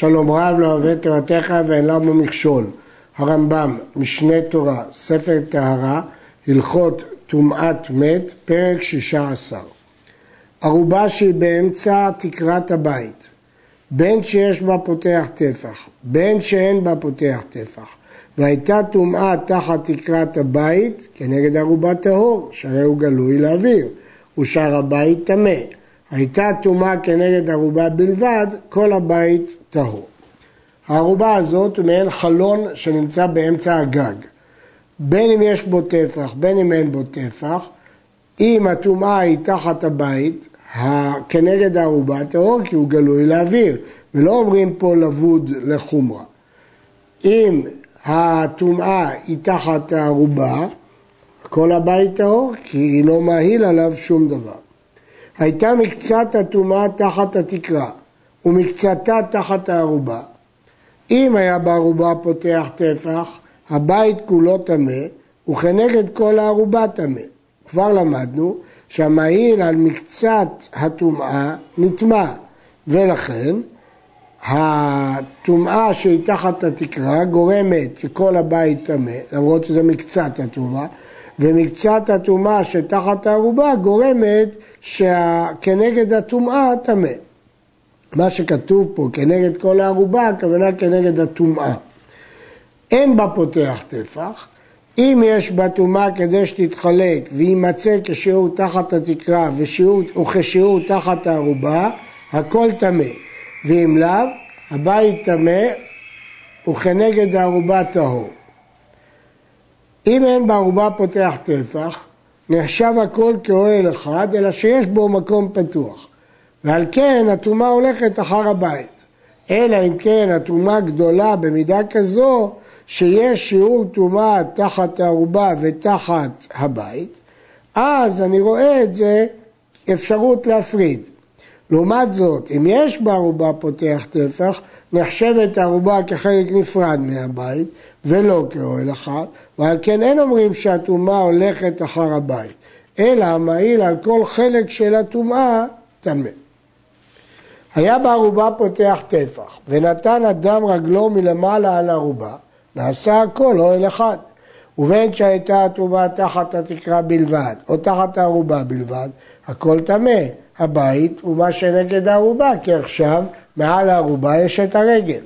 שלום רב לא אוהב תורתך ואין למה מכשול. הרמב"ם, משנה תורה, ספר טהרה, הלכות טומאת מת, פרק שישה עשר. ערובה שהיא באמצע תקרת הבית, בין שיש בה פותח טפח, בין שאין בה פותח טפח, והייתה טומאה תחת תקרת הבית כנגד ערובה טהור, שהרי הוא גלוי לאוויר, ושאר הבית טמא. הייתה טומאה כנגד ערובה בלבד, כל הבית טהור. הערובה הזאת הוא מעין חלון שנמצא באמצע הגג. בין אם יש בו טפח, בין אם אין בו טפח, אם הטומאה היא תחת הבית, כנגד הערובה טהור, כי הוא גלוי לאוויר, ולא אומרים פה לבוד לחומרה. אם הטומאה היא תחת הערובה, כל הבית טהור, כי היא לא מהיל עליו שום דבר. הייתה מקצת הטומאה תחת התקרה ומקצתה תחת הערובה. אם היה בערובה פותח טפח, הבית כולו טמא, וכנגד כל הערובה טמא. כבר למדנו שהמהיר על מקצת הטומאה נטמע, ולכן הטומאה שהיא תחת התקרה גורמת שכל הבית טמא, למרות שזה מקצת הטומאה, ומקצת הטומאה שתחת הערובה גורמת שכנגד הטומאה טמא. מה שכתוב פה כנגד כל הערובה, הכוונה כנגד הטומאה. אין בה פותח טפח, אם יש בה טומאה כדי שתתחלק ויימצא כשיעור תחת התקרה ושיעור, וכשיעור תחת הערובה, הכל טמא. ואם לאו, הבית טמא וכנגד הערובה טהור. אם אין בערובה פותח טפח, נחשב הכל כאוהל אחד, אלא שיש בו מקום פתוח. ועל כן הטומאה הולכת אחר הבית. אלא אם כן הטומאה גדולה במידה כזו שיש שיעור טומאה תחת הערובה ותחת הבית, אז אני רואה את זה אפשרות להפריד. לעומת זאת, אם יש בערובה פותח טפח, נחשבת הערובה כחלק נפרד מהבית ולא כאוהל אחד, ועל כן אין אומרים שהטומאה הולכת אחר הבית, אלא מעיל על כל חלק של הטומאה טמא. היה בערובה פותח טפח, ונתן אדם רגלו מלמעלה על ערובה, נעשה הכל אוהל אחד. ובין שהייתה הטומאה תחת התקרה בלבד, או תחת הערובה בלבד, הכל טמא. הבית הוא מה שנגד הערובה, כי עכשיו מעל הערובה יש את הרגל.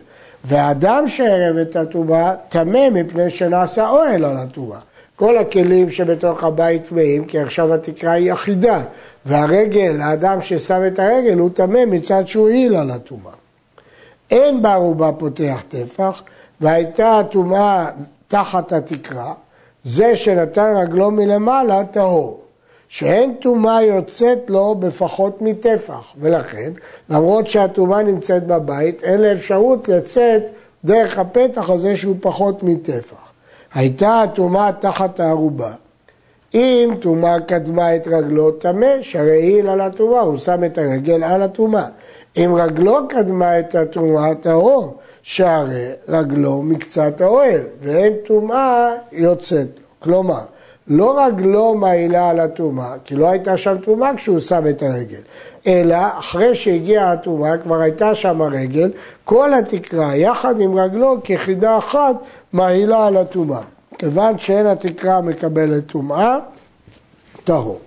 והאדם שערב את הטומאה טמא מפני שנעשה אוהל על הטומאה. כל הכלים שבתוך הבית טמאים, כי עכשיו התקרה היא אחידה, והרגל, האדם ששם את הרגל, הוא טמא מצד שהוא העיל על הטומאה. אין בערובה פותח טפח, והייתה הטומאה תחת התקרה, זה שנתן רגלו מלמעלה טהור. שאין טומאה יוצאת לו בפחות מטפח, ולכן, למרות שהטומאה נמצאת בבית, אין לה אפשרות לצאת דרך הפתח הזה שהוא פחות מטפח. הייתה הטומאה תחת הערובה. אם טומאה קדמה את רגלו טמא, שהרי על הטומאה, הוא שם את הרגל על הטומאה. אם רגלו קדמה את הטומאה טהור, שהרי רגלו מקצת האוהל, ואין טומאה יוצאת. כלומר, לא רגלו מעילה על הטומאה, כי לא הייתה שם טומאה כשהוא שם את הרגל, אלא אחרי שהגיעה הטומאה, כבר הייתה שם הרגל, כל התקרה יחד עם רגלו כיחידה אחת מעילה על הטומאה. כיוון שאין התקרה מקבלת טומאה, טהור.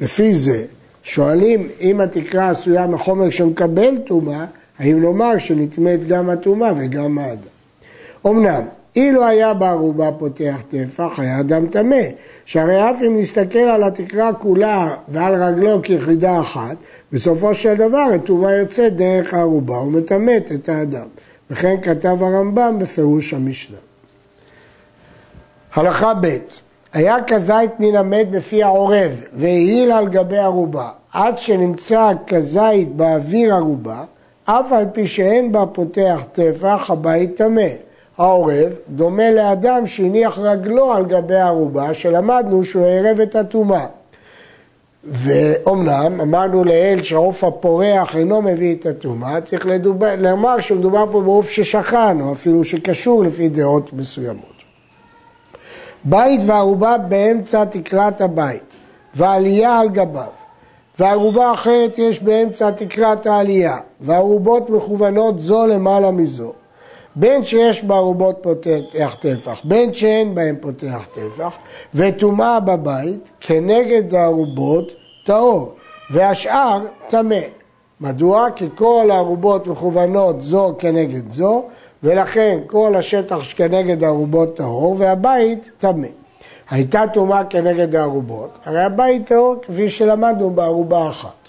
לפי זה, שואלים אם התקרה עשויה מחומר שמקבל טומאה, האם לומר שנטמאת גם הטומאה וגם האדם. אמנם, אילו היה בערובה פותח טפח, היה אדם טמא, שהרי אף אם נסתכל על התקרה כולה ועל רגלו כיחידה אחת, בסופו של דבר הטומאה יוצאת דרך הערובה ומטמאת את האדם. וכן כתב הרמב"ם בפירוש המשנה. הלכה ב' היה כזית מן המת בפי העורב והעיל על גבי ערובה עד שנמצא כזית באוויר ערובה אף על פי שאין בה פותח טפח הבית טמא העורב דומה לאדם שהניח רגלו על גבי הערובה, שלמדנו שהוא ערב את הטומאה. ואומנם, אמרנו לעיל שהעוף הפורח אינו מביא את הטומאה, צריך לדובר, לומר שמדובר פה בעוף ששכן, או אפילו שקשור לפי דעות מסוימות. בית וערובה באמצע תקרת הבית, ועלייה על גביו. וערובה אחרת יש באמצע תקרת העלייה, והערובות מכוונות זו למעלה מזו. בין שיש בערובות פותח טפח, בין שאין בהם פותח טפח, וטומאה בבית כנגד הערובות טהור, והשאר טמא. מדוע? כי כל הערובות מכוונות זו כנגד זו, ולכן כל השטח שכנגד הערובות טהור, והבית טמא. הייתה טומאה כנגד הערובות, הרי הבית טהור כפי שלמדנו בערובה אחת.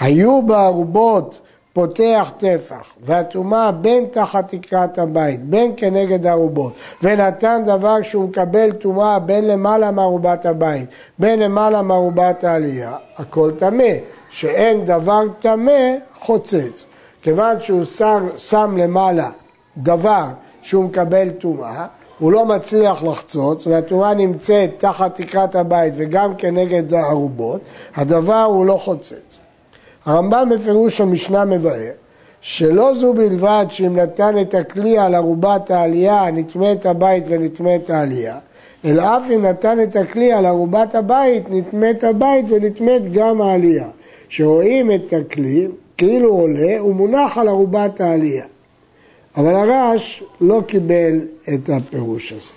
היו בערובות פותח טפח, והטומאה בין תחת תקרת הבית, בין כנגד הערובות, ונתן דבר שהוא מקבל טומאה בין למעלה מערובת הבית, בין למעלה מערובת העלייה, הכל טמא, שאין דבר טמא חוצץ. כיוון שהוא שם, שם למעלה דבר שהוא מקבל טומאה, הוא לא מצליח לחצות, והטומאה נמצאת תחת תקרת הבית וגם כנגד הערובות, הדבר הוא לא חוצץ. הרמב"ם בפירוש המשנה מבאר שלא זו בלבד שאם נתן את הכלי על ערובת העלייה, נטמא את הבית ונטמא את העלייה, אלא אף אם נתן את הכלי על ערובת הבית, נטמא את הבית ונטמאת גם העלייה. שרואים את הכלי כאילו עולה, הוא מונח על ערובת העלייה. אבל הרש לא קיבל את הפירוש הזה.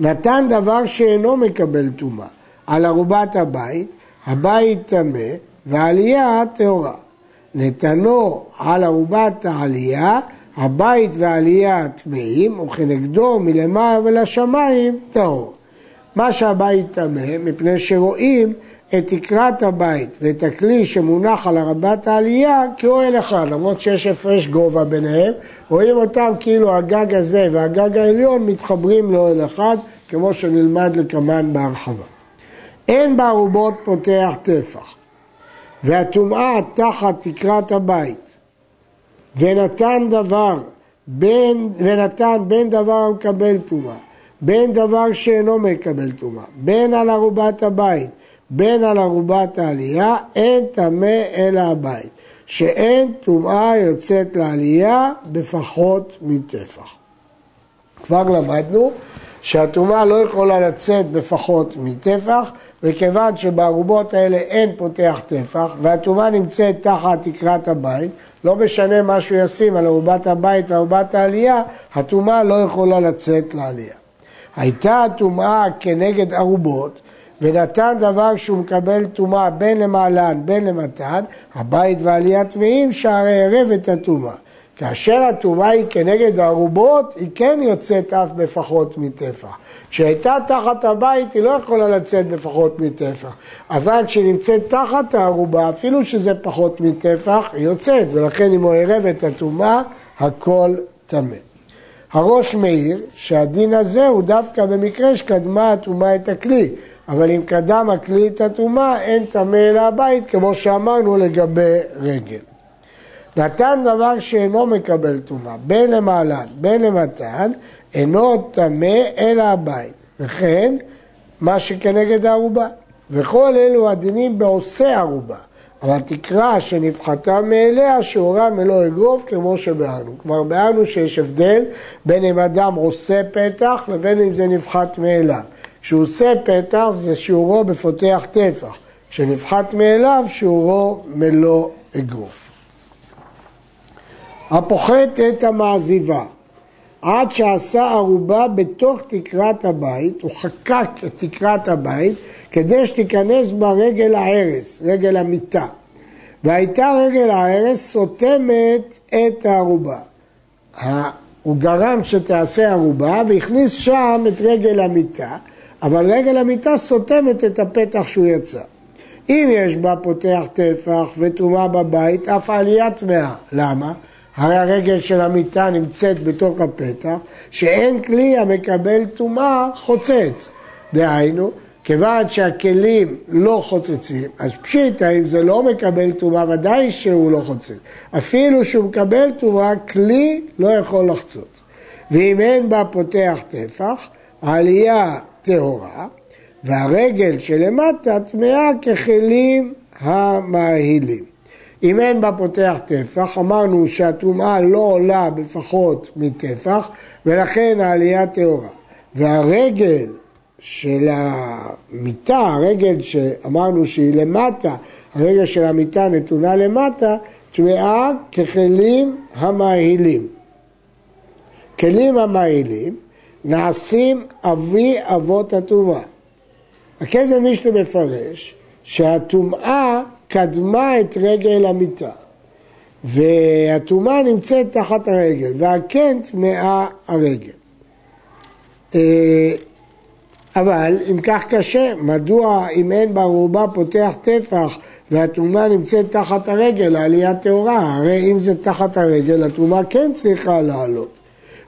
נתן דבר שאינו מקבל טומאה על ערובת הבית, הבית טמא והעלייה טהורה. נתנו על ערובת העלייה, הבית והעלייה טמאים, וכנגדו מלמעלה ולשמיים טהור. מה שהבית טמא, מפני שרואים את תקרת הבית ואת הכלי שמונח על הרבת העלייה כאוהל אחד, למרות שיש הפרש גובה ביניהם, רואים אותם כאילו הגג הזה והגג העליון מתחברים לאוהל אחד, כמו שנלמד לקמן בהרחבה. אין בערובות פותח טפח, והטומאה תחת תקרת הבית, ונתן דבר, בין, ונתן בין דבר המקבל טומאה, בין דבר שאינו מקבל טומאה, בין על ערובת הבית, בין על ערובת העלייה, אין טמא אלא הבית, שאין טומאה יוצאת לעלייה בפחות מטפח. כבר למדנו שהטומאה לא יכולה לצאת בפחות מטפח, וכיוון שבערובות האלה אין פותח טפח, והטומאה נמצאת תחת תקרת הבית, לא משנה מה שהוא ישים על ערובת הבית וערובת העלייה, הטומאה לא יכולה לצאת לעלייה. הייתה הטומאה כנגד ערובות, ונתן דבר שהוא מקבל טומאה בין למעלן בין למתן, הבית ועלייה טמאים שהרי ערב את הטומאה. כאשר הטומאה היא כנגד הערובות, היא כן יוצאת אף בפחות מטפח. כשהייתה תחת הבית, היא לא יכולה לצאת בפחות מטפח. אבל כשהיא נמצאת תחת הערובה, אפילו שזה פחות מטפח, היא יוצאת, ולכן אם הוא ערב את הטומאה, הכל טמא. הראש מאיר שהדין הזה הוא דווקא במקרה שקדמה הטומאה את הכלי. אבל אם קדם הכלי את הטומאה, אין טמא אלא הבית, כמו שאמרנו לגבי רגל. נתן דבר שאינו מקבל טומאה, בין למעלן, בין למתן, אינו טמא אלא הבית, וכן מה שכנגד הערובה. וכל אלו הדינים בעושה ערובה, אבל תקרא שנפחתה מאליה שיעורה מלא אגרוף כמו שבאנו. כבר באנו שיש הבדל בין אם אדם עושה פתח לבין אם זה נפחת מאליו. כשהוא עושה פתח זה שיעורו בפותח טפח, כשנפחת מאליו שיעורו מלוא אגרוף. הפוחת את המעזיבה עד שעשה ערובה בתוך תקרת הבית, הוא חקק את תקרת הבית כדי שתיכנס בה רגל ההרס, רגל המיטה. והייתה רגל ההרס סותמת את הערובה. הוא גרם שתעשה ערובה והכניס שם את רגל המיטה, אבל רגל המיטה סותמת את הפתח שהוא יצא. אם יש בה פותח טפח וטומאה בבית, אף עלייה טמאה. למה? הרי הרגל של המיטה נמצאת בתוך הפתח, שאין כלי המקבל טומאה חוצץ. דהיינו, כיוון שהכלים לא חוצצים, אז פשיטא, אם זה לא מקבל טומאה, ודאי שהוא לא חוצץ. אפילו שהוא מקבל טומאה, כלי לא יכול לחצוץ. ואם אין בה פותח טפח, העלייה טהורה, והרגל שלמטה טמאה ככלים המאהילים. אם אין בה פותח טפח, אמרנו שהטומאה לא עולה בפחות מטפח, ולכן העלייה טהורה. והרגל של המיטה, הרגל שאמרנו שהיא למטה, הרגל של המיטה נתונה למטה, טמאה ככלים המעילים. כלים המעילים נעשים אבי אבות הטומאה. הכסף מישהו מפרש שהטומאה קדמה את רגל המיטה והטומאה נמצאת תחת הרגל והקן טמאה הרגל. אה, אבל אם כך קשה, מדוע אם אין בערובה פותח טפח והטומאה נמצאת תחת הרגל, העלייה טהורה, הרי אם זה תחת הרגל, הטומאה כן צריכה לעלות.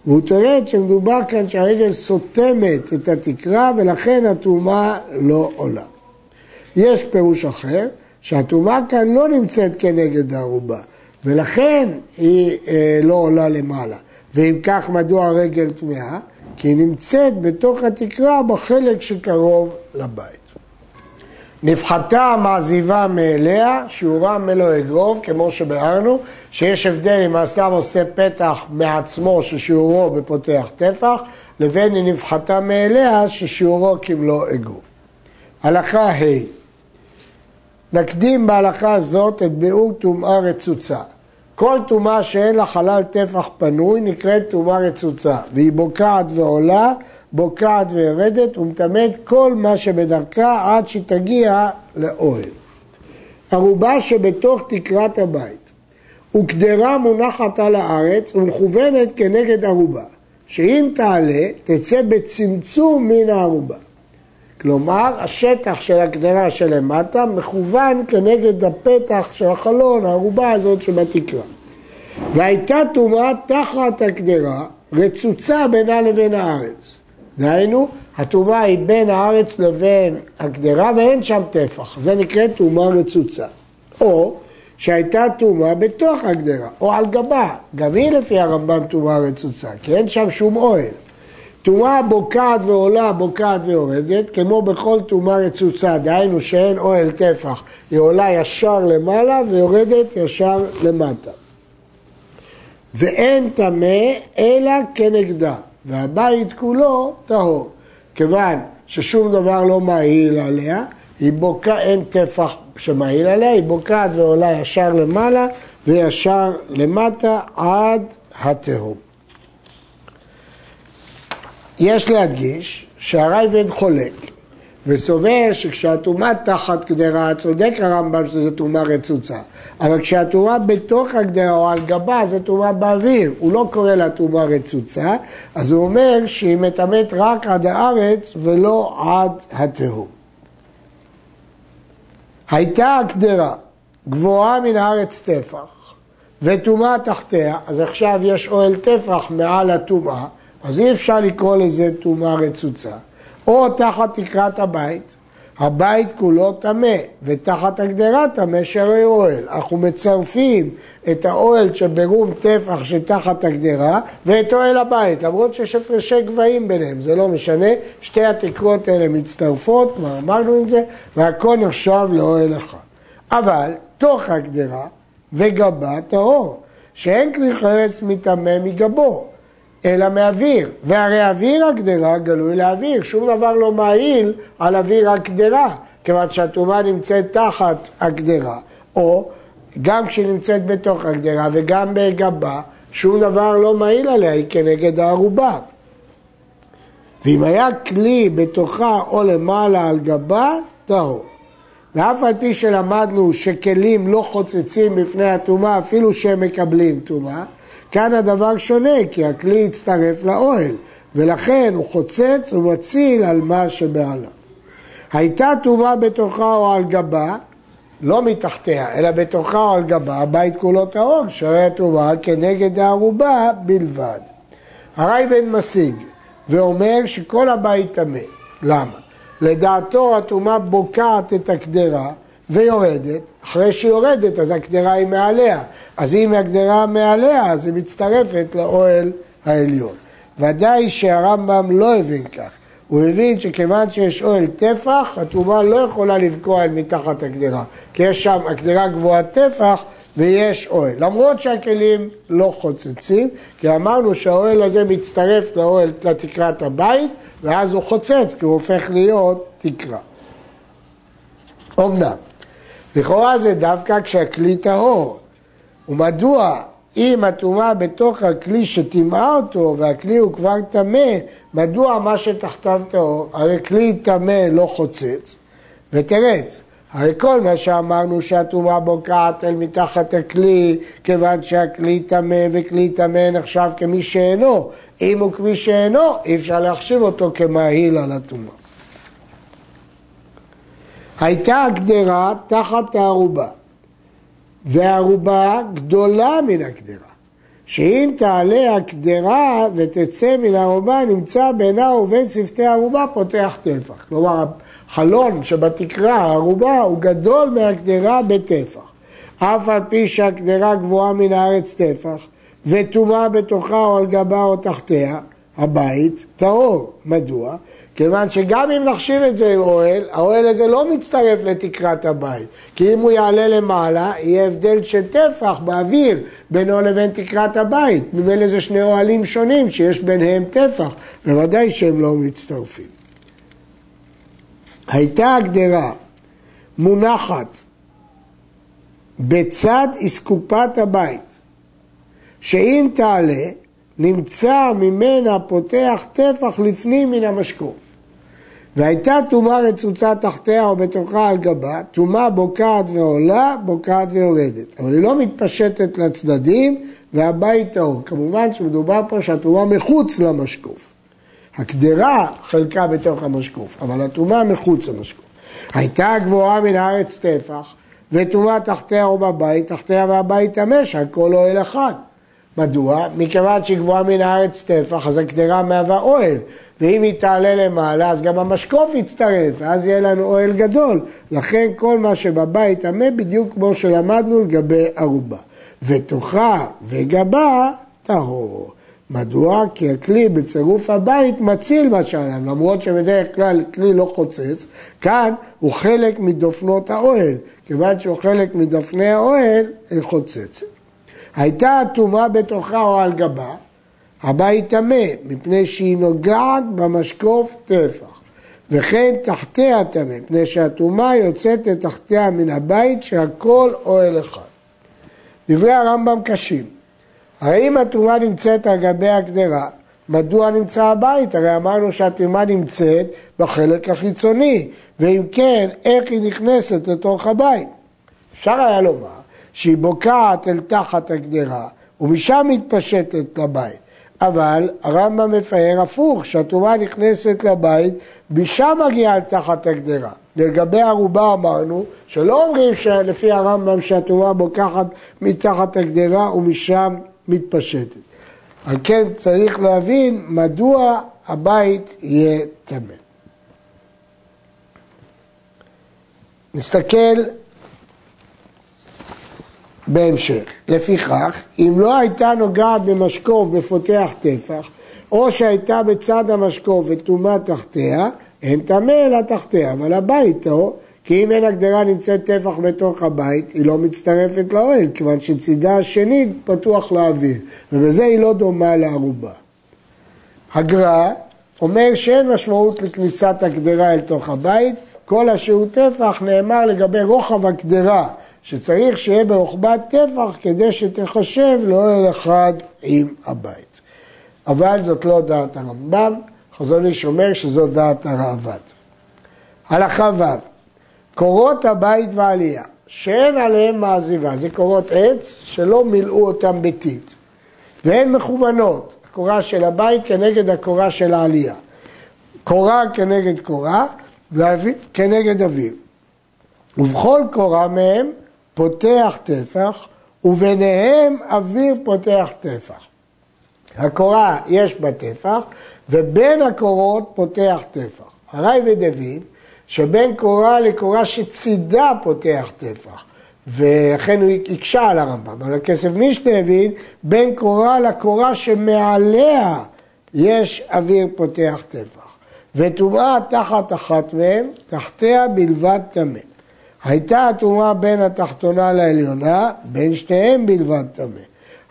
והוא טוען שמדובר כאן שהרגל סותמת את התקרה ולכן הטומאה לא עולה. יש פירוש אחר, שהטומאה כאן לא נמצאת כנגד הערובה, ולכן היא אה, לא עולה למעלה. ואם כך, מדוע הרגל טמאה? כי היא נמצאת בתוך התקרה בחלק שקרוב לבית. נפחתה מעזיבה מאליה, שיעורה מלוא אגרוב, כמו שביארנו, שיש הבדל אם האסלאם עושה פתח מעצמו ששיעורו בפותח טפח, לבין אם נפחתה מאליה ששיעורו כמלוא אגרוב. הלכה ה' נקדים בהלכה הזאת את ביאור טומאה רצוצה. כל טומאה שאין לה חלל טפח פנוי נקראת טומאה רצוצה, והיא בוקעת ועולה, בוקעת ויורדת ומטמאת כל מה שבדרכה עד שתגיע לאוהל. ערובה שבתוך תקרת הבית וקדרה מונחת על הארץ ומכוונת כנגד ערובה, שאם תעלה תצא בצמצום מן הערובה. כלומר, השטח של הגדרה שלמטה מכוון כנגד הפתח של החלון, הערובה הזאת שבתקרה. והייתה טומאה תחת הגדרה, רצוצה בינה לבין הארץ. דהיינו, הטומאה היא בין הארץ לבין הגדרה ואין שם טפח, זה נקרא טומאה רצוצה. או שהייתה טומאה בתוך הגדרה, או על גבה, גם היא לפי הרמב"ם טומאה רצוצה, כי אין שם שום אוהל. טומאה בוקעת ועולה, בוקעת ויורדת, כמו בכל טומאה רצוצה, דהיינו שאין אוהל טפח, היא עולה ישר למעלה ויורדת ישר למטה. ואין טמא אלא כנגדה, והבית כולו טהור. כיוון ששום דבר לא מעיל עליה, היא בוקעת, אין טפח שמעיל עליה, היא בוקעת ועולה ישר למעלה וישר למטה עד התהום. יש להדגיש שהרייבד חולק וסובר שכשהטומאה תחת גדרה, צודק הרמב"ם שזו טומאה רצוצה, אבל כשהטומאה בתוך הגדרה או על גבה זה טומאה באוויר, הוא לא קורא לה טומאה רצוצה, אז הוא אומר שהיא מטמאת רק עד הארץ ולא עד התהום. הייתה הגדרה גבוהה מן הארץ טפח וטומאה תחתיה, אז עכשיו יש אוהל טפח מעל הטומאה אז אי אפשר לקרוא לזה טומאה רצוצה. או תחת תקרת הבית, הבית כולו טמא, ותחת הגדרה טמא שרי אוהל. אנחנו מצרפים את האוהל שברום טפח שתחת הגדרה ואת אוהל הבית, למרות שיש הפרשי גבהים ביניהם, זה לא משנה, שתי התקרות האלה מצטרפות, כבר אמרנו את זה, והכל נחשב לאוהל אחד. אבל תוך הגדרה וגבה טהור, שאין כלי חרס מטמא מגבו, אלא מאוויר, והרי אוויר הגדרה גלוי לאוויר, שום דבר לא מעיל על אוויר הגדרה, כיוון שהטומאה נמצאת תחת הגדרה, או גם כשהיא נמצאת בתוך הגדרה וגם בגבה, שום דבר לא מעיל עליה, היא כנגד הערובה. ואם היה כלי בתוכה או למעלה על גבה, טהור. ואף על פי שלמדנו שכלים לא חוצצים בפני הטומאה אפילו שהם מקבלים טומאה, כאן הדבר שונה, כי הכלי הצטרף לאוהל, ולכן הוא חוצץ ומציל על מה שבעליו. הייתה טומאה בתוכה או על גבה, לא מתחתיה, אלא בתוכה או על גבה, הבית כולו טהור, שהרי הטומאה כנגד הערובה בלבד. הרייבן משיג ואומר שכל הבית טמא. למה? לדעתו הטומאה בוקעת את הקדרה ויורדת, אחרי שהיא יורדת אז הקדרה היא מעליה, אז אם הקדרה מעליה אז היא מצטרפת לאוהל העליון. ודאי שהרמב"ם לא הבין כך, הוא הבין שכיוון שיש אוהל טפח, הטומאה לא יכולה לבקוע אל מתחת הקדרה, כי יש שם הקדרה גבוהת טפח ויש אוהל. למרות שהכלים לא חוצצים, כי אמרנו שהאוהל הזה מצטרף לאוהל, לתקרת הבית, ואז הוא חוצץ, כי הוא הופך להיות תקרה. אמנם, לכאורה זה דווקא כשהכלי טהור. ומדוע אם הטומאה בתוך הכלי שטימאה אותו והכלי הוא כבר טמא, מדוע מה שתחתיו טהור? הרי כלי טמא לא חוצץ ותרץ. הרי כל מה שאמרנו שהטומאה בוקעת אל מתחת הכלי, כיוון שהכלי טמא וכלי טמא נחשב כמי שאינו. אם הוא כמי שאינו, אי אפשר להחשיב אותו כמעיל על הטומאה. הייתה הגדרה תחת הערובה, והערובה גדולה מן הגדרה. שאם תעלה הקדרה ותצא מן הערובה, נמצא בינה ובין שפתי הערובה פותח טפח. כלומר, החלון שבתקרה, הערובה, הוא גדול מהקדרה בטפח. אף על פי שהקדרה גבוהה מן הארץ טפח, וטומאה בתוכה או על גבה או תחתיה, הבית טהור. מדוע? כיוון שגם אם נחשיב את זה עם אוהל, האוהל הזה לא מצטרף לתקרת הבית. כי אם הוא יעלה למעלה, יהיה הבדל של טפח באוויר בינו לבין תקרת הבית. ממילא זה שני אוהלים שונים שיש ביניהם טפח, בוודאי שהם לא מצטרפים. הייתה הגדרה מונחת בצד אסקופת הבית, שאם תעלה, נמצא ממנה פותח טפח לפנים מן המשקוף. והייתה טומאה רצוצה תחתיה או בתוכה על גבה, טומאה בוקעת ועולה, בוקעת ויורדת. אבל היא לא מתפשטת לצדדים והבית טהור. כמובן שמדובר פה שהטומאה מחוץ למשקוף. הקדרה חלקה בתוך המשקוף, אבל הטומאה מחוץ למשקוף. הייתה גבוהה מן הארץ טפח, וטומאה תחתיה או בבית, תחתיה והבית טמא, שהכל אוהל אחד. מדוע? מכיוון שהיא גבוהה מן הארץ טפח, אז הקדרה מהווה אוהל, ואם היא תעלה למעלה, אז גם המשקוף יצטרף, ואז יהיה לנו אוהל גדול. לכן כל מה שבבית טמא, בדיוק כמו שלמדנו לגבי ערובה. ותוכה וגבה טהור. מדוע? כי הכלי בצירוף הבית מציל מה שעליו, למרות שבדרך כלל כלי לא חוצץ, כאן הוא חלק מדופנות האוהל, כיוון שהוא חלק מדפני האוהל, היא חוצצת. הייתה הטומאה בתוכה או על גבה, הבית טמא, מפני שהיא נוגעת במשקוף טפח. וכן תחתיה טמא, מפני שהטומאה יוצאת לתחתיה מן הבית שהכל אוהל אחד. דברי הרמב"ם קשים. הרי אם הטומאה נמצאת על גבי הגדרה, מדוע נמצא הבית? הרי אמרנו שהטומאה נמצאת בחלק החיצוני, ואם כן, איך היא נכנסת לתוך הבית? אפשר היה לומר שהיא בוקעת אל תחת הגדרה, ומשם מתפשטת לבית. אבל הרמב"ם מפאר הפוך, שהטומאה נכנסת לבית, משם מגיעה אל תחת הגדרה. לגבי ערובה אמרנו שלא אומרים לפי הרמב"ם שהטומאה בוקחת מתחת הגדרה ומשם מתפשטת. על כן צריך להבין מדוע הבית יהיה טמא. נסתכל בהמשך. לפיכך, אם לא הייתה נוגעת במשקוף בפותח טפח, או שהייתה בצד המשקוף וטומאה תחתיה, אין טמא אלא תחתיה, אבל הבית טהור, כי אם אין הגדרה נמצאת טפח בתוך הבית, היא לא מצטרפת לאוהל, כיוון שצידה השני פתוח לאוויר, ובזה היא לא דומה לערובה. הגר"א אומר שאין משמעות לכניסת הגדרה אל תוך הבית, כל אשר הוא טפח נאמר לגבי רוחב הגדרה, שצריך שיהיה ברוחבת טפח כדי שתחשב לאוהל אחד עם הבית. אבל זאת לא דעת הרמב"ם, חזון איש אומר שזאת דעת הראב"ד. הלכה ו' קורות הבית והעלייה, שאין עליהם מעזיבה, זה קורות עץ שלא מילאו אותם ביתית, והן מכוונות, הקורה של הבית כנגד הקורה של העלייה. קורה כנגד קורה וכנגד אוויר. ובכל קורה מהם פותח טפח, וביניהם אוויר פותח טפח. הקורה יש בה טפח, ובין הקורות פותח טפח. הרי ודוד, שבין קורה לקורה שצידה פותח טפח, ולכן הוא הקשה על הרמב"ם. אבל הכסף משנה הבין, בין קורה לקורה שמעליה יש אוויר פותח טפח. וטומאה תחת אחת מהם, תחתיה בלבד טמא. הייתה הטומאה בין התחתונה לעליונה, בין שתיהם בלבד טמא.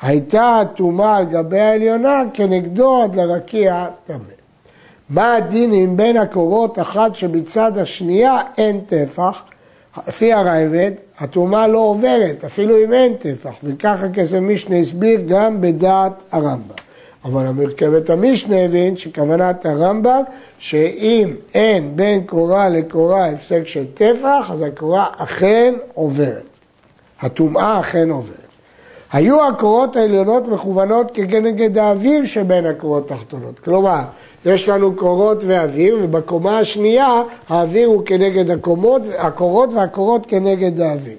הייתה הטומאה על גבי העליונה, כנגדו עד לרקיע טמא. מה הדין אם בין הקורות אחת שבצד השנייה אין טפח, לפי הרייבד, הטומאה לא עוברת, אפילו אם אין טפח, וככה כסף משנה הסביר גם בדעת הרמב"ם. אבל המרכבת המשנה הבין שכוונת הרמב"ם שאם אין בין קורה לקורה הפסק של טפח, אז הקורה אכן עוברת. הטומאה אכן עוברת. היו הקורות העליונות מכוונות כנגד האוויר שבין הקורות התחתונות. כלומר, יש לנו קורות ואוויר, ובקומה השנייה האוויר הוא כנגד הקומות, הקורות והקורות כנגד האוויר.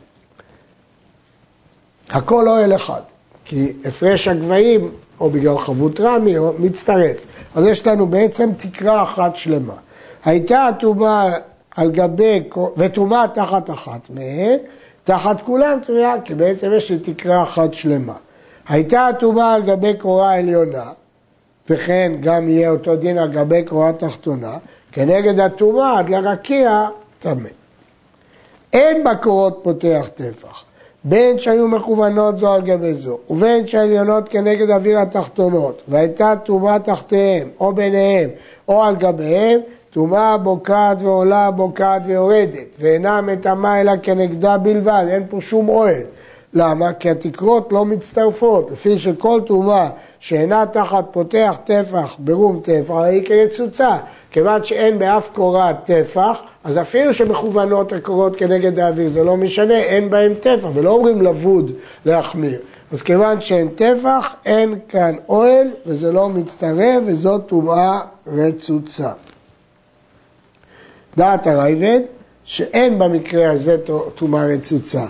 הכל אוהל אחד, כי הפרש הגבהים, או בגלל חבות רמי, או מצטרף. אז יש לנו בעצם תקרה אחת שלמה. הייתה הטומאה על גבי, וטומאה תחת אחת מהן, תחת כולם טומאה, כי בעצם יש לי תקרה אחת שלמה. הייתה הטומאה על גבי קורה עליונה, וכן גם יהיה אותו דין על גבי קורה תחתונה, כנגד הטומאה עד לרקיע טמא. אין בקורות פותח טפח, בין שהיו מכוונות זו על גבי זו, ובין שהעליונות כנגד אוויר התחתונות, והייתה טומאה תחתיהם, או ביניהם, או על גביהם, טומאה בוקעת ועולה, בוקעת ויורדת, ואינה מטמאה אלא כנגדה בלבד, אין פה שום אוהל. למה? כי התקרות לא מצטרפות, לפי שכל טומאה שאינה תחת פותח טפח ברום טפח, היא כרצוצה. כיוון שאין באף קורה טפח, אז אפילו שמכוונות הקורות כנגד האוויר, זה לא משנה, אין בהם טפח, ולא אומרים לבוד להחמיר. אז כיוון שאין טפח, אין כאן אוהל, וזה לא מצטרף, וזאת טומאה רצוצה. דעת הרייבד, שאין במקרה הזה טומאה רצוצה.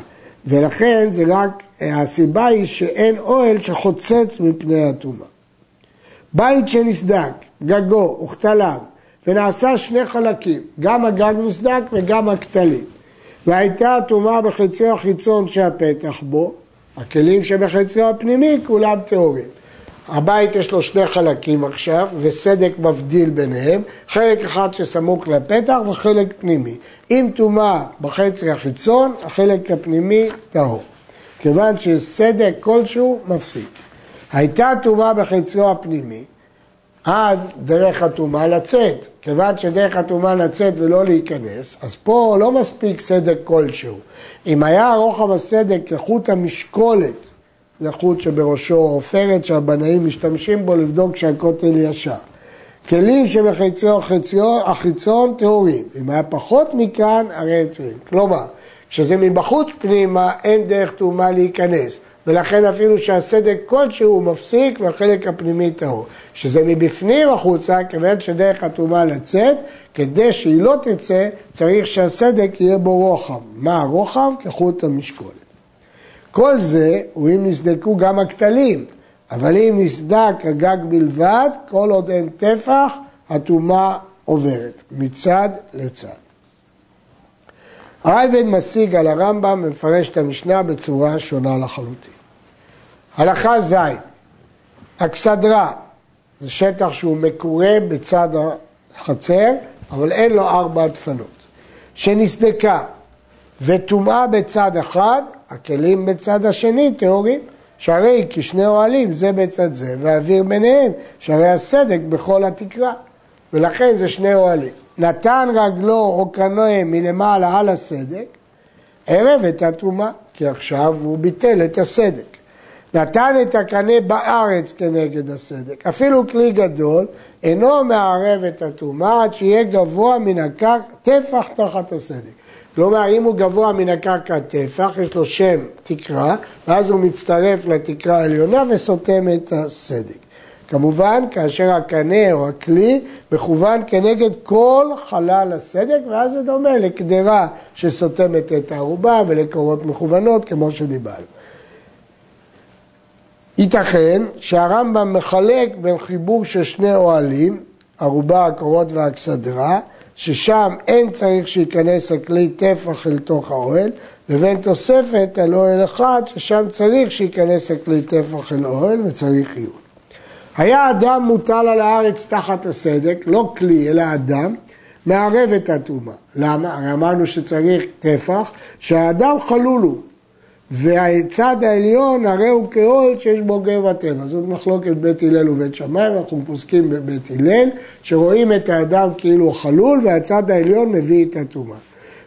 ולכן זה רק, הסיבה היא שאין אוהל שחוצץ מפני הטומאה. בית שנסדק, גגו וכתליו, ונעשה שני חלקים, גם הגג נסדק וגם הכתלים. והייתה הטומאה בחציו החיצון שהפתח בו, הכלים שבחציו הפנימי כולם טהורים. הבית יש לו שני חלקים עכשיו, וסדק מבדיל ביניהם, חלק אחד שסמוך לפתח וחלק פנימי. אם טומאה בחצי החיצון, החלק הפנימי טהור. כיוון שסדק כלשהו מפסיק. הייתה טומאה בחציו הפנימי, אז דרך הטומאה לצאת. כיוון שדרך הטומאה לצאת ולא להיכנס, אז פה לא מספיק סדק כלשהו. אם היה רוחב הסדק כחוט המשקולת זה חוט שבראשו עופרת שהבנאים משתמשים בו לבדוק שהכותל ישר. כלים שבחציו החיצון, טהורים, אם היה פחות מכאן הרי הם טהורים. כלומר, כשזה מבחוץ פנימה אין דרך טומאה להיכנס, ולכן אפילו שהסדק כלשהו מפסיק והחלק הפנימי טהור. כשזה מבפנים החוצה, כיוון שדרך הטומאה לצאת, כדי שהיא לא תצא, צריך שהסדק יהיה בו רוחב. מה הרוחב? כחוט המשקולת. כל זה הוא אם נסדקו גם הכתלים, אבל אם נסדק הגג בלבד, כל עוד אין טפח, הטומאה עוברת מצד לצד. הרייבד משיג על הרמב"ם ומפרש את המשנה בצורה שונה לחלוטין. הלכה ז', אכסדרה זה שטח שהוא מקורה בצד החצר, אבל אין לו ארבע דפנות. שנסדקה וטומאה בצד אחד, הכלים בצד השני טהורים. שהרי כשני אוהלים זה בצד זה, והאוויר ביניהם, שהרי הסדק בכל התקרה. ולכן זה שני אוהלים. נתן רגלו או קנועה מלמעלה על הסדק, ערב את הטומאה, כי עכשיו הוא ביטל את הסדק. נתן את הקנה בארץ כנגד הסדק. אפילו כלי גדול אינו מערב את הטומאה עד שיהיה גבוה מן הקרקע טפח תחת הסדק. כלומר, אם הוא גבוה מן הקרקע טפח, יש לו שם תקרה, ואז הוא מצטרף לתקרה העליונה וסותם את הסדק. כמובן, כאשר הקנה או הכלי מכוון כנגד כל חלל הסדק, ואז זה דומה לקדרה שסותמת את הערובה ולקורות מכוונות, כמו שדיברנו. ייתכן שהרמב"ם מחלק בין חיבור של שני אוהלים, ערובה, הקורות והאכסדרה, ששם אין צריך שייכנס הכלי טפח אל תוך האוהל, לבין תוספת על אוהל אחד, ששם צריך שייכנס הכלי טפח אל אוהל וצריך עיון. היה אדם מוטל על הארץ תחת הסדק, לא כלי אלא אדם, מערב את הטומאה. למה? הרי אמרנו שצריך טפח, שהאדם חלול הוא. והצד העליון הרי הוא כעול שיש בו גר וטבע. זאת מחלוקת בית הלל ובית שמאי, אנחנו פוסקים בבית הלל, שרואים את האדם כאילו חלול, והצד העליון מביא את הטומאה.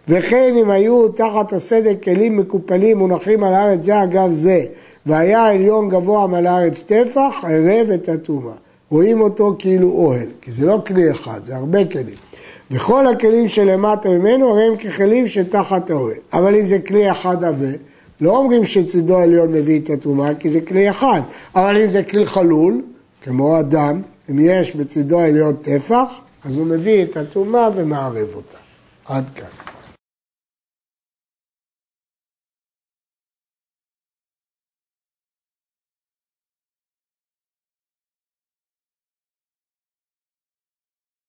וכן אם היו תחת הסדק כלים מקופלים מונחים על הארץ זה אגב זה, והיה העליון גבוה מעל הארץ טפח, ערב את הטומאה. רואים אותו כאילו אוהל, כי זה לא כלי אחד, זה הרבה כלים. וכל הכלים שלמטה ממנו הרי הם ככלים שתחת האוהל. אבל אם זה כלי אחד עבה, לא אומרים שצידו העליון מביא את הטומאה, כי זה כלי אחד. אבל אם זה כלי חלול, כמו אדם, אם יש בצידו העליון טפח, אז הוא מביא את הטומאה ומערב אותה. עד כאן.